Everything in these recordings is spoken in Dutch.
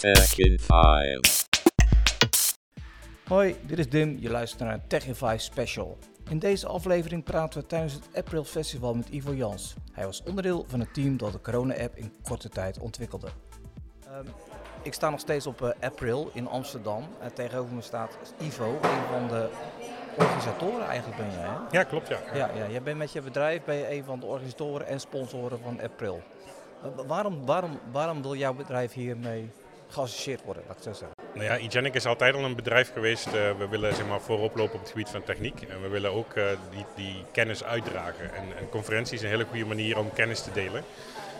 Tech in 5. Hoi, dit is Dim. Je luistert naar een Techify special. In deze aflevering praten we tijdens het April Festival met Ivo Jans. Hij was onderdeel van het team dat de corona-app in korte tijd ontwikkelde. Ehm, ik sta nog steeds op eh, April in Amsterdam. En tegenover me staat Ivo, een van de organisatoren eigenlijk ben jij. Hè? Ja, klopt ja. Ja, ja, jij bent met je bedrijf ben je een van de organisatoren en sponsoren van April. Eh, waarom, waarom, waarom wil jouw bedrijf hiermee geassocieerd worden, laat ik het zo zeggen? Nou ja, Igenic is altijd al een bedrijf geweest. eh, we willen zeg maar, voorop lopen op het gebied van techniek. En we willen ook eh, die, die kennis uitdragen. En een conferentie is een hele goede manier om kennis te delen.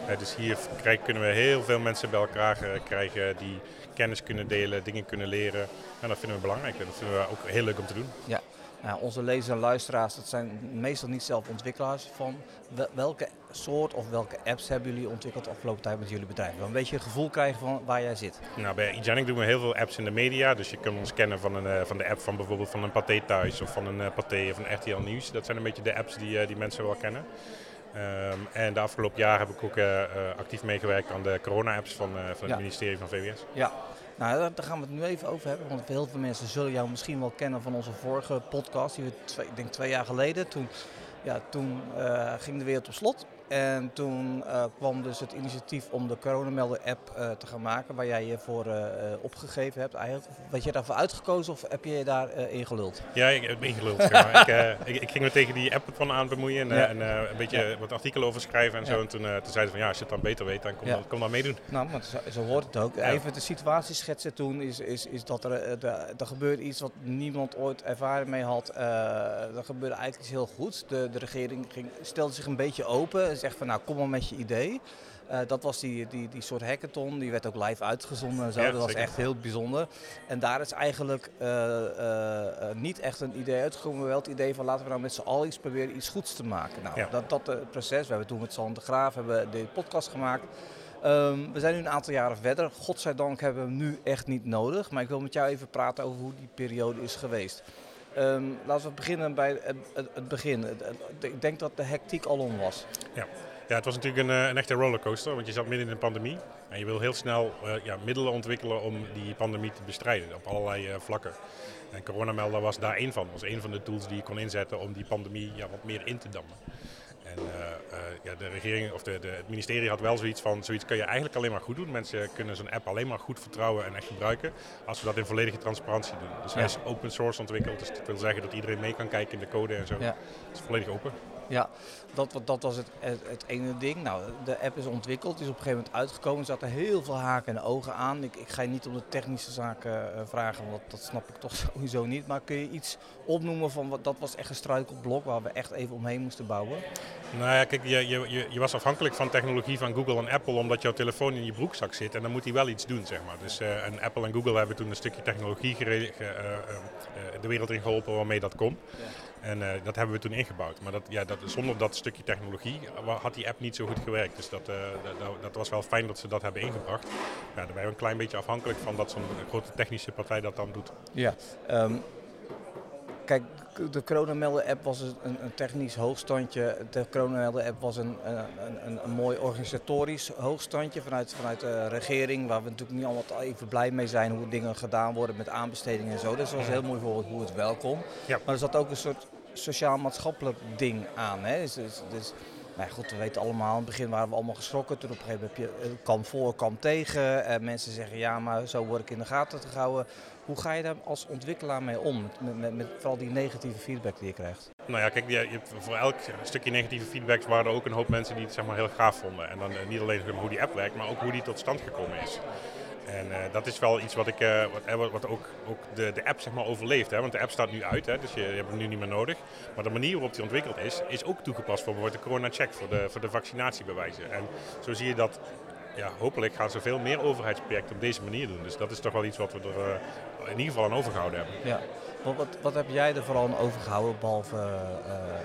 Eh, dus hier krijg- kunnen we heel veel mensen bij elkaar krijgen die kennis kunnen delen, dingen kunnen leren. En dat vinden we belangrijk. En dat vinden we ook heel leuk om te doen. Ja, nou, onze lezers en luisteraars, dat zijn meestal niet zelf ontwikkelaars van. Wel- Welke soort of welke apps hebben jullie ontwikkeld de afgelopen tijd met jullie bedrijf? Een beetje een gevoel krijgen van waar jij zit. Nou, bij Igenic doen we heel veel apps in de media. Dus je kunt ons kennen van, een, eh, van de app van bijvoorbeeld van een Pathé Thuis of van een eh, Pathé of een RTL Nieuws. Dat zijn een beetje de apps die, eh, die mensen wel kennen. Ehm, en de afgelopen jaar heb ik ook actief meegewerkt aan de corona-apps van, van het Ja. ministerie van VWS. Ja, nou daar gaan we het nu even over hebben. Want heel veel mensen zullen jou misschien wel kennen van onze vorige podcast. Die we twee, ik denk twee jaar geleden. Toen, ja, toen eh, ging de wereld op slot. En toen eh, kwam dus het initiatief om de coronamelder-app eh, te gaan maken. Waar jij je voor eh, opgegeven hebt eigenlijk. Werd je daarvoor uitgekozen of heb je je daar eh, in geluld? Ja, ik heb ingeluld. zeg maar. ik, ik, ik ging me tegen die app van aan bemoeien en, Ja. en een beetje wat artikelen over schrijven en zo. Ja. En toen, toen zeiden ze van ja, als je het dan beter weet, dan kom, dan, kom dan meedoen. Nou, maar zo, zo hoort het ook. Even de situatie schetsen toen is, is, is dat er, de- er gebeurde iets wat niemand ooit ervaring mee had. Er gebeurde eigenlijk iets heel goeds. De, de regering ging, stelde zich een beetje open en zegt van nou kom maar met je idee. Eh, dat was die, die, die soort hackathon, die werd ook live uitgezonden en zo. Ja, dat was echt heel bijzonder. En daar is eigenlijk eh, eh, niet echt een idee uitgekomen, maar wel het idee van laten we nou met z'n allen iets proberen iets goeds te maken. Nou, Ja. dat, dat proces, we hebben toen met Sander de Graaf hebben de podcast gemaakt. Ehm, we zijn nu een aantal jaren verder. Godzijdank hebben we hem nu echt niet nodig. Maar ik wil met jou even praten over hoe die periode is geweest. Ehm, laten we beginnen bij het, het, begin. Ik denk dat de hectiek al om was. Ja, het was natuurlijk een, eh, een echte rollercoaster, want je zat midden in een pandemie. En je wil heel snel eh, ja, middelen ontwikkelen om die pandemie te bestrijden op allerlei eh, vlakken. En coronamelder was daar één van. was één van de tools die je kon inzetten om die pandemie ja, wat meer in te dammen. En eh, eh, ja, de regering of de, de, het ministerie had wel zoiets van, zoiets kun je eigenlijk alleen maar goed doen. Mensen kunnen zo'n app alleen maar goed vertrouwen en echt gebruiken als we dat in volledige transparantie doen. Dus hij is open source ontwikkeld, dus dat wil zeggen dat iedereen mee kan kijken in de code en zo. Het is volledig open. Ja, dat, dat was het, het, het ene ding. Nou, de app is ontwikkeld, is op een gegeven moment uitgekomen. Er zaten heel veel haken en ogen aan. Ik, ik ga je niet om de technische zaken eh, vragen, want dat, dat snap ik toch sowieso niet. Maar kun je iets opnoemen van wat dat was echt een struikelblok waar we echt even omheen moesten bouwen? Nou ja, kijk, je, je, je, was afhankelijk van technologie van Google en Apple omdat jouw telefoon in je broekzak zit en dan moet hij wel iets doen, zeg maar. Dus eh, en Apple en Google hebben toen een stukje technologie gere- ge- eh, de wereld in geholpen waarmee dat kon. En eh, dat hebben we toen ingebouwd. Maar dat, ja, dat, zonder dat stukje technologie wa- had die app niet zo goed gewerkt. Dus dat, eh, dat, dat- dat was wel fijn dat ze dat hebben ingebracht. Ja, ben je een klein beetje afhankelijk van dat zo'n grote technische partij dat dan doet. Ja. ehm, kijk, de Coronamelder-app was een, een technisch hoogstandje. De Coronamelder-app was een, een, een, een mooi organisatorisch hoogstandje vanuit, vanuit de regering. Waar we natuurlijk niet allemaal even blij mee zijn hoe dingen gedaan worden met aanbestedingen en zo. Dus dat was een heel mooi voorbeeld hoe het wel kon. Ja. Maar er zat ook een soort sociaal-maatschappelijk ding aan. Hè? Dus, dus, dus, ja, goed, we weten allemaal, in het begin waren we allemaal geschrokken. Toen op een gegeven moment heb je eh, kan voor, kan tegen. En mensen zeggen ja, maar zo word ik in de gaten gehouden. Hoe ga je daar als ontwikkelaar mee om? Met, met, vooral die negatieve feedback die je krijgt. Nou ja, kijk, je, hebt voor elk stukje negatieve feedback waren er ook een hoop mensen die het zeg maar, heel gaaf vonden. En dan eh, niet alleen maar, hoe die app werkt, maar ook hoe die tot stand gekomen is. En eh, dat is wel iets wat, ik, eh, wat, wat, ook, ook de, de app zeg maar, overleeft. Hè? Want de app staat nu uit, hè? dus je, hebt hem nu niet meer nodig. Maar de manier waarop die ontwikkeld is, is ook toegepast voor bijvoorbeeld de corona-check, voor de, voor de vaccinatiebewijzen. En zo zie je dat, ja, hopelijk gaan ze veel meer overheidsprojecten op deze manier doen. Dus dat is toch wel iets wat we er eh, in ieder geval aan overgehouden hebben. Ja. Wat, wat, wat heb jij er vooral aan overgehouden, behalve eh, eh,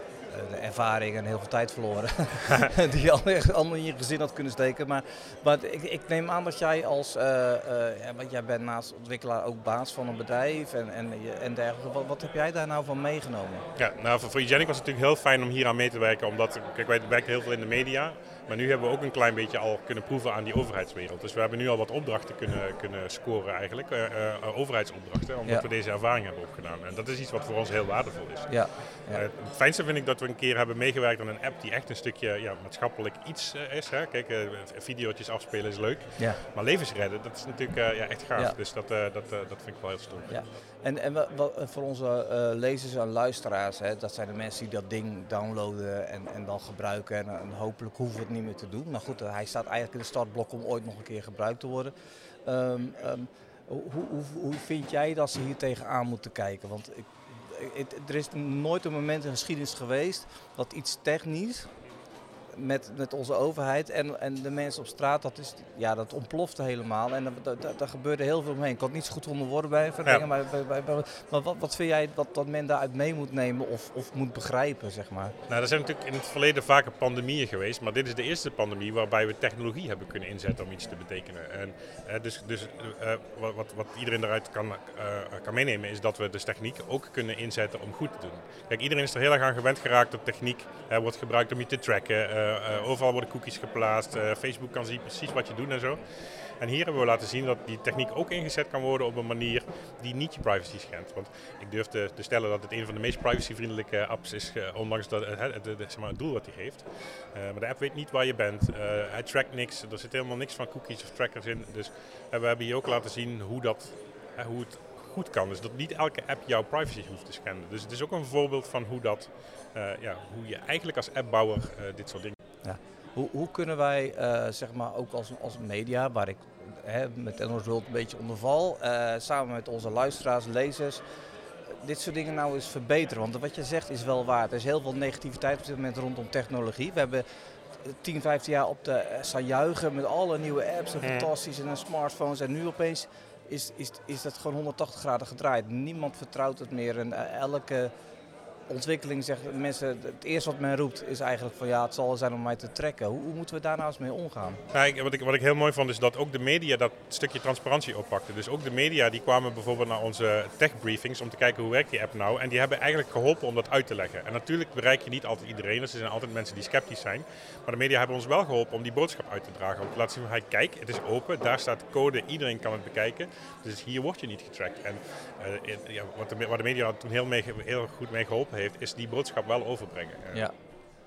ervaring en heel veel tijd verloren? die je al allemaal in je gezin had kunnen steken. Maar, maar ik, ik neem aan dat jij als, eh, eh, ja, want jij bent naast ontwikkelaar ook baas van een bedrijf en, en, en dergelijke. Wat, wat heb jij daar nou van meegenomen? Ja, nou voor, voor Eugenic was het natuurlijk heel fijn om hier aan mee te werken, omdat kijk, wij werken heel veel in de media. Maar nu hebben we ook een klein beetje al kunnen proeven aan die overheidswereld. Dus we hebben nu al wat opdrachten kunnen, kunnen scoren eigenlijk, uh, uh, overheidsopdrachten, omdat we deze ervaring hebben opgedaan. En dat is iets wat voor ons heel waardevol is. Ja. ja. het fijnste vind ik dat we een keer hebben meegewerkt aan een app die echt een stukje ja, maatschappelijk iets is. Hè. Kijk, video's afspelen is leuk, ja. maar levens redden, dat is natuurlijk ja, echt gaaf. Dus dat, dat, dat vind ik wel heel stom. Ja. En, en wat, voor onze lezers en luisteraars, hè, dat zijn de mensen die dat ding downloaden en, en dan gebruiken. En, en, hopelijk hoeven we het niet meer te doen. Maar goed, hij staat eigenlijk in de startblok om ooit nog een keer gebruikt te worden. Um, um, hoe, hoe, hoe, vind jij dat ze hier tegenaan moeten kijken? Want ik, er is nooit een moment in de geschiedenis geweest dat iets technisch met, met onze overheid en, en de mensen op straat, dat, is, ja, dat ontplofte helemaal. En daar gebeurde heel veel omheen. Ik het niet zo goed onder woorden bij verdenken, maar, bij, bij, maar wat, wat vind jij dat, dat men daaruit mee moet nemen of, of moet begrijpen, zeg maar? Nou, er zijn natuurlijk in het verleden vaker pandemieën geweest, maar dit is de eerste pandemie waarbij we technologie hebben kunnen inzetten om iets te betekenen. En, uh, dus dus uh, wat, wat iedereen eruit kan, uh, kan meenemen is dat we dus techniek ook kunnen inzetten om goed te doen. Kijk, iedereen is er heel erg aan gewend geraakt dat techniek wordt gebruikt om je te tracken. Uh, overal worden cookies geplaatst. Uh, Facebook kan zien precies wat je doet en zo. En hier hebben we laten zien dat die techniek ook ingezet kan worden op een manier die niet je privacy schendt. Want ik durf te, te stellen dat het een van de meest privacyvriendelijke apps is, ondanks dat, het, zeg maar, het doel wat hij heeft. maar de app weet niet waar je bent. hij trackt niks. Er zit helemaal niks van cookies of trackers in. Dus we hebben hier ook laten zien hoe, dat, hoe het goed kan. Dus dat niet elke app jouw privacy hoeft te schenden. Dus het is ook een voorbeeld van hoe, dat, ja, hoe je eigenlijk als appbouwer dit soort dingen ja. Hoe, hoe kunnen wij, uh, zeg maar, ook als, als media, waar ik hè, met NOS World een beetje onder val, uh, samen met onze luisteraars, lezers, dit soort dingen nou eens verbeteren? Want wat je zegt is wel waar. Er is heel veel negativiteit op dit moment rondom technologie. We hebben 10, 15 jaar op de staan juichen met alle nieuwe apps en fantastisch en smartphones. En nu opeens is, is, is dat gewoon 180 graden gedraaid. Niemand vertrouwt het meer. En elke ontwikkeling zeggen mensen, het eerste wat men roept is eigenlijk van ja, het zal zijn om mij te trekken. Hoe, moeten we daar nou eens mee omgaan? Nou, wat, ik, wat ik heel mooi vond is dat ook de media dat stukje transparantie oppakte. Dus ook de media die kwamen bijvoorbeeld naar onze tech briefings om te kijken hoe werkt die app nou. En die hebben eigenlijk geholpen om dat uit te leggen. En natuurlijk bereik je niet altijd iedereen, dus er zijn altijd mensen die sceptisch zijn. Maar de media hebben ons wel geholpen om die boodschap uit te dragen. Om te laten zien van kijk, het is open, daar staat code, iedereen kan het bekijken. Dus hier word je niet getrackt. En uh, ja, wat de, waar de media toen heel, mee, heel goed mee geholpen heeft, is die boodschap wel overbrengen. Ja.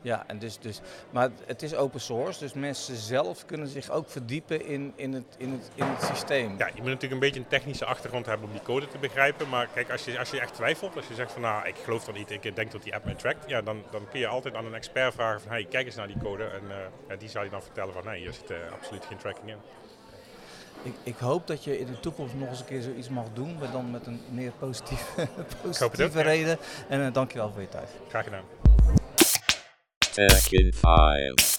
Ja, en dus, dus, maar het is open source, dus mensen zelf kunnen zich ook verdiepen in, in, het, in, het, in het systeem. Ja, je moet natuurlijk een beetje een technische achtergrond hebben om die code te begrijpen. Maar kijk, als je, als je echt twijfelt, als je zegt van nou, ik geloof dat niet, ik denk dat die app mij trackt. Ja, dan, dan kun je altijd aan een expert vragen van hey, kijk eens naar die code. En uh, die zal je dan vertellen van nee, hier zit uh, absoluut geen tracking in. Ik, ik, hoop dat je in de toekomst nog eens een keer zoiets mag doen, maar dan met een meer positieve, positieve reden. En uh, dankjewel voor je tijd. Graag gedaan. Tech in 5.